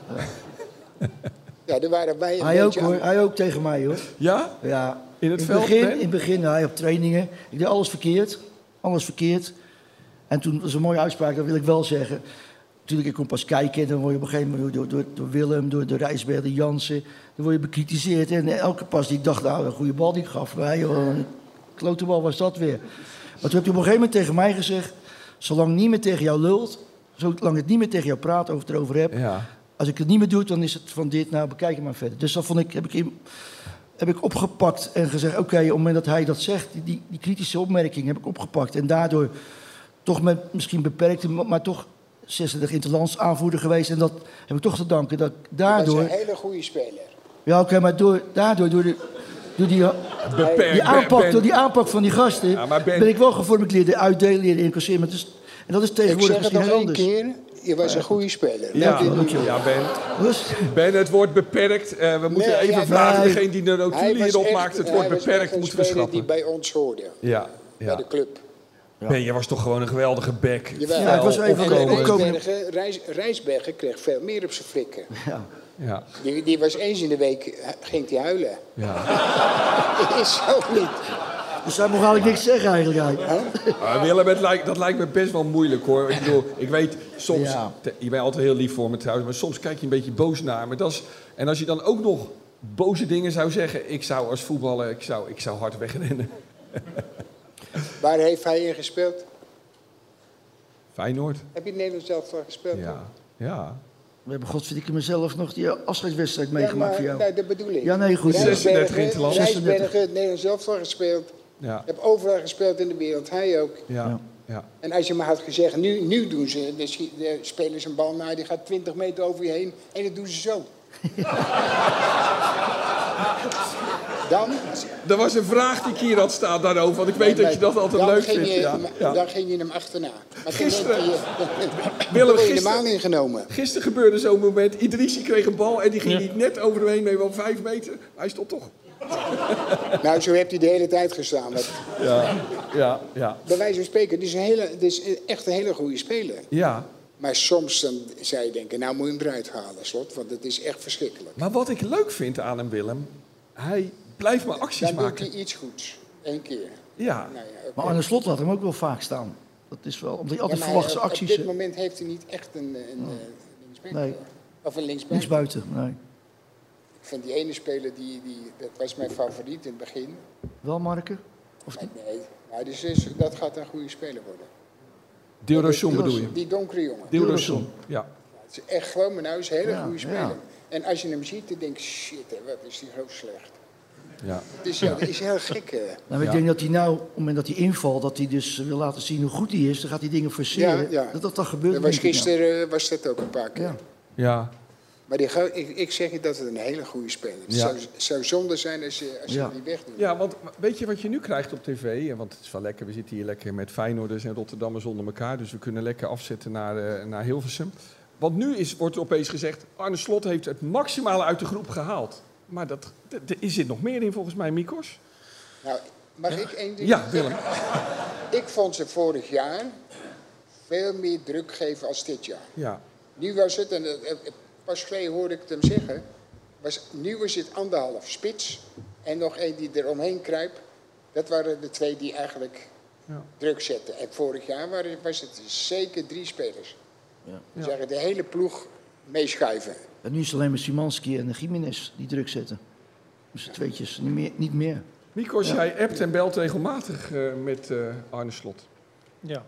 Ja, daar waren wij een Hij ook beetje hoor, aan- hij ook tegen mij hoor. Ja? Ja. In het in veld, begin? In het begin, hij op trainingen. Ik deed alles verkeerd. Alles verkeerd. En toen was een mooie uitspraak, dat wil ik wel zeggen. Natuurlijk, ik kom pas kijken en dan word je op een gegeven moment door, door, door Willem, door de Rijsberg, de Jansen, dan word je bekritiseerd. En elke pas die ik dacht, nou, een goede bal die ik gaf, mij, joh, een klote bal was dat weer. Maar toen heb je op een gegeven moment tegen mij gezegd, zolang niet meer tegen jou lult, zolang het niet meer tegen jou praat, over het erover heb, Ja. als ik het niet meer doe, dan is het van dit, nou bekijk het maar verder. Dus dat vond ik, heb ik, in, heb ik opgepakt en gezegd, oké, op het moment dat hij dat zegt, die- die, kritische opmerking heb ik opgepakt. En daardoor toch met misschien beperkte, maar, toch 36 interlands aanvoerder geweest. En dat heb ik toch te danken dat ik daardoor... een hele goede speler. Ja, oké, maar door, daardoor, door, de, door die, Beperkt, die, aanpak, Ben. door die aanpak van die gasten, Ja, Ben- ben ik wel gevormd leren uitdelen, leren incasseren. Is- en dat is Ik tegenwoordig zeg het misschien nog heel één anders. keer, je was een goede speler. Ja, ja Ben. Ben, het wordt beperkt. Eh, we moeten Nee, even ja, vragen, degene die de notulen hierop maakt. Het wordt beperkt, moeten we speler schrappen. die bij ons hoorde, Ja, bij ja. de club. Ben, je was toch gewoon een geweldige back. Jawel. Ja, ik was even En van de opkomen. Rijs, Rijsbergen kreeg veel meer op zijn flikken. ja. Ja, Die, die was eens in de week, eh, ging hij huilen. ja. Dat is zo niet. Dus hij mocht eigenlijk niks zeggen eigenlijk. Ah, Willem, het lijkt, dat lijkt me best wel moeilijk hoor. Ik bedoel, ik weet soms, Ja. te- je bent altijd heel lief voor me trouwens, maar soms kijk je een beetje boos naar me. Dat is, en als je dan ook nog boze dingen zou zeggen, ik zou als voetballer, ik zou, ik zou hard wegrennen. Waar heeft hij in gespeeld? Feyenoord. Heb je in Nederland zelf voor gespeeld? Ja, ja. We hebben godverdikke mezelf nog die afscheidswedstrijd Ja, meegemaakt maar, voor jou. nee, dat bedoel ik. Ja, nee, goed. 36 interland. Rijsbergen, het Nederlands zelf voor gespeeld. Ja, Heb overal gespeeld in de wereld, hij ook. ja, ja. En als je me had gezegd, nu, nu doen ze, de, de spelers een bal naar, die gaat 20 meter over je heen en dat doen ze zo. Dan, Er was een vraag die ik hier had staan daarover, want ik weet dat je dat altijd dan leuk ging vindt. Je, Ja, ja. Dan ging je hem achterna. Maar Gisteren- je, Willem, dan word je gisteren- ingenomen. Gisteren gebeurde zo'n moment, Idrissi kreeg een bal en die ging Ja. niet net over hem heen, nee wel vijf meter. Hij stopt toch. Nou, zo heeft hij de hele tijd gestaan. Ja, ja, ja. bij wijze van spreken, dit is, een hele, dit is echt een hele goede speler. Ja, Maar soms dan zou je denken, nou moet je hem eruit halen, slot, want het is echt verschrikkelijk. maar wat ik leuk vind aan hem, Willem, hij blijft maar acties Dan doet maken. hij iets goeds. Eén keer. Ja, Nou ja. Maar Arne Slot laat hem ook wel vaak staan. Dat is wel, omdat hij altijd Ja, maar verwachte op- acties Op dit moment heeft hij niet echt een, een, een. Nee. Of een linksback. Niks buiten, nee. Ik vind die ene speler, die, die, dat was mijn favoriet in het begin. Wel, Marke? Of niet? nee, maar dus is, dat gaat een goede speler worden. Dilrosun bedoel je? Die donkere jongen. Dilrosun, ja. Het is echt gewoon, maar nou is een hele Ja, goede speler. ja. En als je hem ziet, dan denk je, shit, hè, wat is die groot slecht. ja. Het is, ja, is heel gek. Nou, ik denk dat hij nou, op het moment dat hij invalt, dat hij dus wil laten zien hoe goed hij is. Dan gaat hij dingen forceren. Ja, ja. Dat dat dan gebeurt. Dat was gisteren eh, was dat ook een paar keer. Ja. Ja, Maar die, ik, ik zeg je dat het een hele goede speler is. Ja. Het zou, zou zonde zijn als je, als je Ja. hem niet wegdoet. ja, want weet je wat je nu krijgt op tv? Want het is wel lekker, we zitten hier lekker met Feyenoorders en Rotterdammers onder elkaar. Dus we kunnen lekker afzetten naar, eh, naar Hilversum. Want nu is, wordt er opeens gezegd, Arne Slot heeft het maximale uit de groep gehaald. Maar dat, d- d- er zit nog meer in volgens mij, Mikos. Nou, mag ik één ding Ja, Willem. Ik vond ze vorig jaar veel meer druk geven als dit jaar. Ja, Nu was het, en eh, eh, pas geleden hoorde ik het hem zeggen, was, nu was het anderhalf spits en nog één die er omheen kruipt. Dat waren de twee die eigenlijk Ja. druk zetten. En vorig jaar waren, was het zeker drie spelers. Ja. Die zeggen de hele ploeg meeschuiven. En nu is het alleen maar Simanski en Jiménez die druk zetten. Dus de tweetjes, niet meer. Niet meer. Mikos, jij appt en belt regelmatig eh, met eh, Arne Slot. Ja.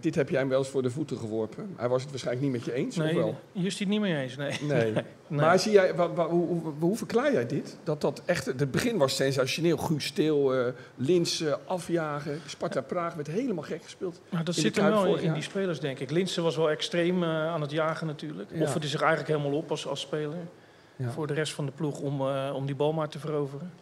Dit heb jij hem wel eens voor de voeten geworpen. Hij was het waarschijnlijk niet met je eens, of Nee, wel? hier is hij het niet mee eens. Nee. Nee. Nee. Maar zie jij, wa- wa- hoe, hoe, hoe verklaar jij dit? Dat dat echt, het begin was sensationeel. Guus Stil, eh Lins eh, afjagen. Sparta Praag werd helemaal gek gespeeld. Maar dat zit er wel in, die spelers, denk ik. Linsen was wel extreem eh, aan het jagen natuurlijk. Ja. Offerde zich eigenlijk helemaal op als, als speler. Ja. Voor de rest van de ploeg om, eh, om die bal maar te veroveren.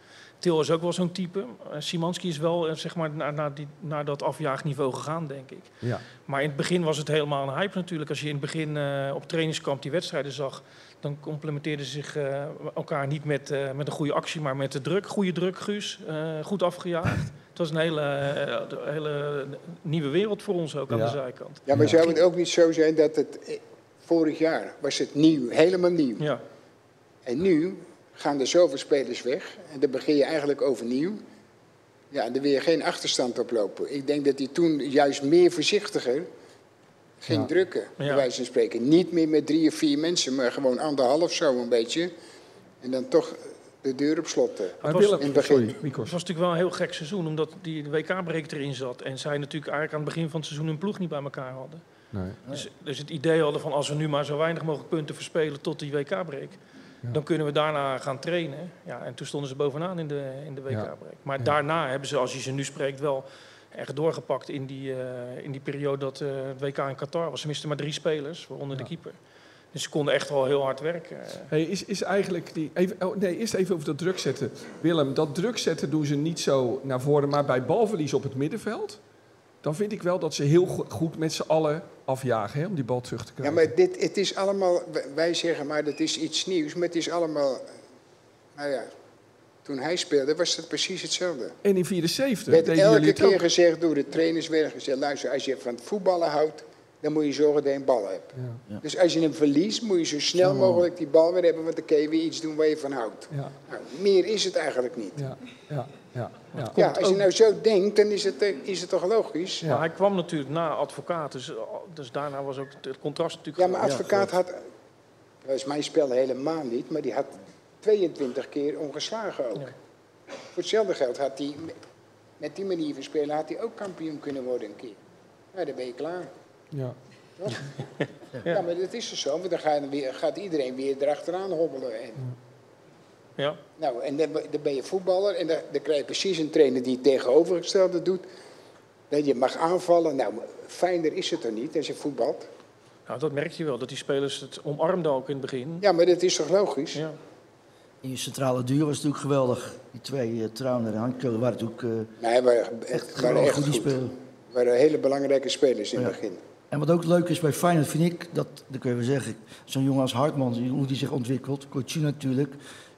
Til is ook wel zo'n type. Uh, Simanski is wel uh, zeg maar naar, naar, die, naar dat afjaagniveau gegaan, denk ik. Ja. Maar in het begin was het helemaal een hype natuurlijk. Als je in het begin uh, op trainingskamp die wedstrijden zag, dan complementeerden ze zich elkaar niet met, met een goede actie, maar met de druk. Goede druk, Guus. goed afgejaagd. Het was een hele, hele nieuwe wereld voor ons ook aan ja. de zijkant. Ja, maar zou het ook niet zo zijn dat het vorig jaar was het nieuw, helemaal nieuw. Ja. En nu gaan er zoveel spelers weg en dan begin je eigenlijk overnieuw. Ja, en dan wil je geen achterstand oplopen. Ik denk dat hij toen juist meer voorzichtiger ging Ja. drukken, bij Ja. wijze van spreken. Niet meer met drie of vier mensen, maar gewoon anderhalf zo een beetje. En dan toch de deur op slot. eh, Het was, in het begin. het was natuurlijk wel een heel gek seizoen, omdat die WK-break erin zat. En zij natuurlijk eigenlijk aan het begin van het seizoen hun ploeg niet bij elkaar hadden. Nee. Dus, dus het idee hadden van als we nu maar zo weinig mogelijk punten verspelen tot die WK-break, dan kunnen we daarna gaan trainen. Ja, en toen stonden ze bovenaan in de, in de WK-break. Maar daarna hebben ze, als je ze nu spreekt, wel echt doorgepakt in die, eh, in die periode dat eh, het WK in Qatar was. Ze misten maar drie spelers, waaronder de keeper. Dus ze konden echt wel heel hard werken. Hey, is, is eigenlijk die. Even, oh, nee, eerst even over dat druk zetten. Willem, dat druk zetten doen ze niet zo naar voren, maar bij balverlies op het middenveld. Dan vind ik wel dat ze heel go- goed met z'n allen afjagen hè, om die bal terug te Ja, krijgen. maar dit, het is allemaal, wij zeggen maar dat is iets nieuws, maar het is allemaal, nou ja, toen hij speelde was het precies hetzelfde. En in 74 werd elke keer ook. gezegd door de trainers werden gezegd, luister, als je van het voetballen houdt, dan moet je zorgen dat je een bal hebt. Ja. Dus als je hem verliest, moet je zo snel mogelijk die bal weer hebben, want dan kun je weer iets doen waar je van houdt. Ja, Nou, meer is het eigenlijk niet. ja, ja, ja. ja. Ja, als je nou zo denkt, dan is het, eh, is het toch logisch? Maar hij kwam natuurlijk na advocaat, dus, dus daarna was ook het contrast natuurlijk... Ja, maar advocaat had, dat is mijn spel helemaal niet, maar die had 22 keer ongeslagen ook. Voor hetzelfde geld had hij, met die manier van spelen, had hij ook kampioen kunnen worden een keer. Nou, dan ben je klaar. Ja. Toch? Ja. maar dat is dus zo, want dan ga je weer, gaat iedereen weer erachteraan hobbelen. En, Ja. nou, en dan, dan ben je voetballer en dan, dan krijg je precies een trainer die het tegenovergestelde doet. Dat je mag aanvallen. Nou, fijner is het er niet als je voetbalt. Nou, dat merk je wel, dat die spelers het omarmden ook in het begin. Ja, maar dat is toch logisch? Ja. In je centrale duur was natuurlijk geweldig. Die twee, uh, Trauner en Hanko, waren natuurlijk uh, Nee, waren echt, waren echt goed waren hele belangrijke spelers in Ja. het begin. En wat ook leuk is bij Feyenoord, vind ik, dat, dat kun je wel zeggen, zo'n jongen als Hartman, hoe die zich ontwikkelt, Coach natuurlijk,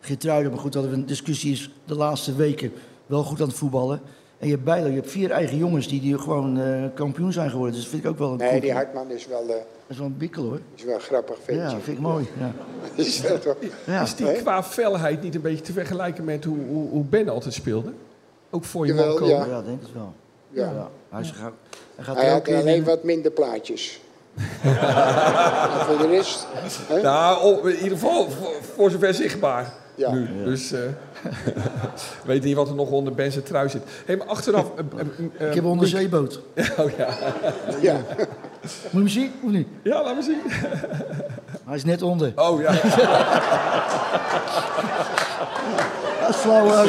Geertruiden, maar goed, hadden we een discussie is de laatste weken wel goed aan het voetballen. En je hebt Bijlo, je hebt vier eigen jongens die, die gewoon eh, kampioen zijn geworden, dus dat vind ik ook wel een Nee, cool- die Hartman is wel, eh, Dat is wel een bikkel hoor. is wel een grappig ventje. Ja, vind ik mooi. Ja. Is dat toch? Ja. Is die qua felheid niet een beetje te vergelijken met hoe, hoe, hoe Ben altijd speelde? Ook voor je man komen? ja. Ja, denk het wel. Ja. Hij, is, hij, gaat Hij had in. alleen wat minder plaatjes. voor de rest... hè? Nou, op- in ieder geval voor, voor zover zichtbaar Ja. nu. Ja. Dus eh weet niet wat er nog onder Ben zijn trui zit. Hé, maar achteraf... eh, eh, Ik heb een onderzeeboot. Oh ja. Ja. Moet je hem zien of niet? Ja, laat me zien. Hij is net onder. Oh ja. Dat is flauw.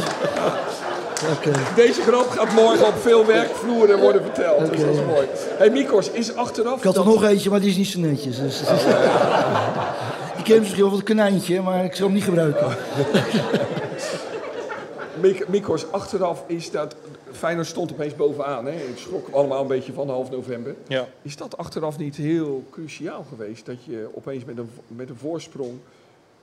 Deze grap gaat morgen op veel werkvloeren worden verteld. Dus Oké, dat is ja. mooi. Hé, Mikos, is achteraf... Ik had er dat- nog eentje, maar die is niet zo netjes. Dus, ik ken misschien wel van het konijntje, maar ik zal hem niet gebruiken. Mik- Mikos, achteraf is dat... Feyenoord stond opeens bovenaan. Hè? Ik schrok allemaal een beetje van half november. Ja. Is dat achteraf niet heel cruciaal geweest? Dat je opeens met een, met een voorsprong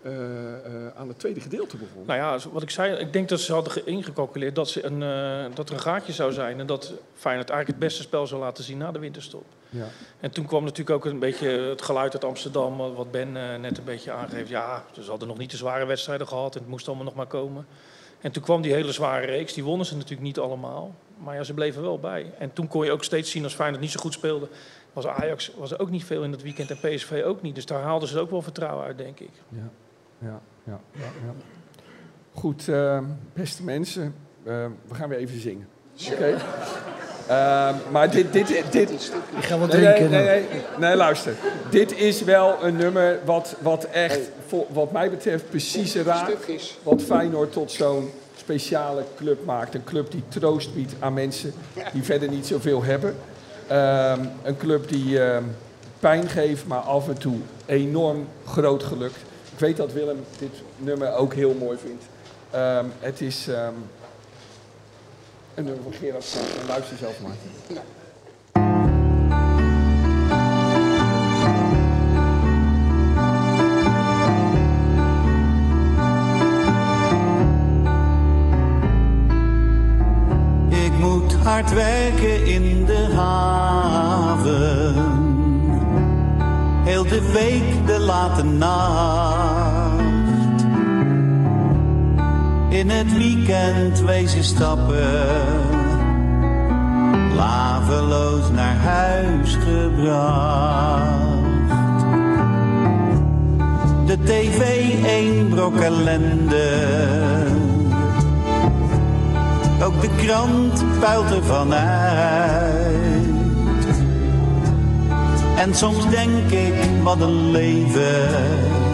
eh, eh, aan het tweede gedeelte begon? Nou ja, wat ik zei, ik denk dat ze hadden ge- ingecalculeerd dat, ze een, eh, dat er een gaatje zou zijn. En dat Feyenoord eigenlijk het beste spel zou laten zien na de winterstop. Ja. En toen kwam natuurlijk ook een beetje het geluid uit Amsterdam, wat- Ben net een beetje aangeeft. Ja, ze hadden nog niet de zware wedstrijden gehad en het moest allemaal nog maar komen. En toen kwam die hele zware reeks, die wonnen ze natuurlijk niet allemaal. Maar ja, ze bleven wel bij. En toen kon je ook steeds zien als Feyenoord niet zo goed speelde. Was Ajax was er ook niet veel in dat weekend en PSV ook niet. Dus daar haalden ze ook wel vertrouwen uit, denk ik. Ja, ja, ja. ja, ja. Goed, eh, beste mensen, eh, we gaan weer even zingen. Oké? Eh, maar dit, dit, dit, Ik ga wat drinken. Nee, nee, nee, nee, luister. Dit is wel een nummer wat, wat echt, voor, wat mij betreft, precies raakt. Wat Feyenoord tot zo'n speciale club maakt. Een club die troost biedt aan mensen die verder niet zoveel hebben. Ehm, een club die ehm, pijn geeft, maar af en toe enorm groot geluk. Ik weet dat Willem dit nummer ook heel mooi vindt. Ehm, het is ehm, En dan van Gerard. Dan luister zelf maar. Ik moet hard werken in de haven. Heel de week de late nacht. In het weekend wezen stappen. Laveloos naar huis gebracht. De tv één brok ellende. Ook de krant puilt ervan uit. En soms denk ik, wat een leven.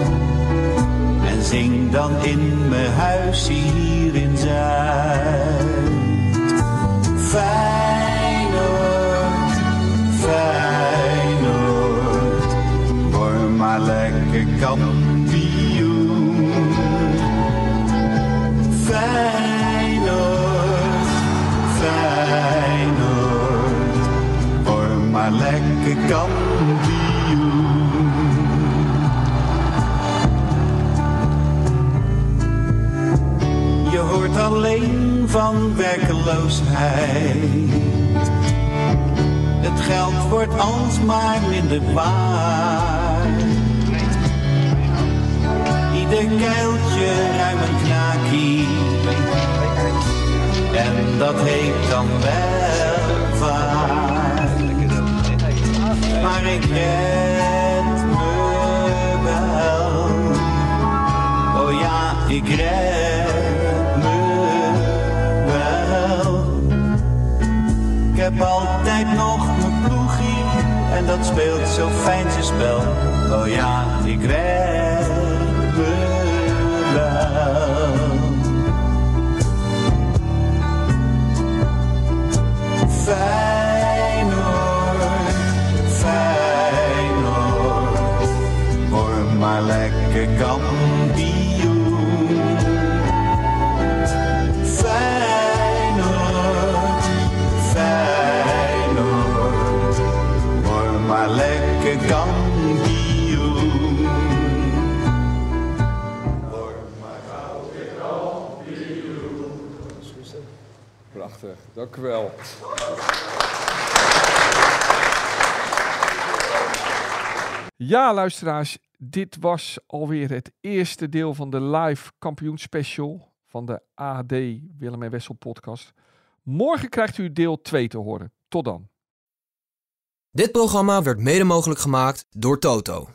En zing dan in mijn huis hier in Zuid. Feyenoord, Feyenoord. Word maar lekker kampioen. Feyenoord, Feyenoord. Word maar lekker kampioen. Alleen van werkeloosheid. Het geld wordt alsmaar minder waard. Ieder kuiltje ruim een. En dat heet dan welvaart. Maar ik red me wel. Oh ja, ik red dat speelt zo fijn zijn spel. Oh ja, ik red me wel. Feyenoord, dank u wel. Ja, luisteraars, dit was alweer het eerste deel van de live kampioenspecial van de AD Willem en Wessel podcast. Morgen krijgt u deel 2 te horen. Tot dan. Dit programma werd mede mogelijk gemaakt door Toto.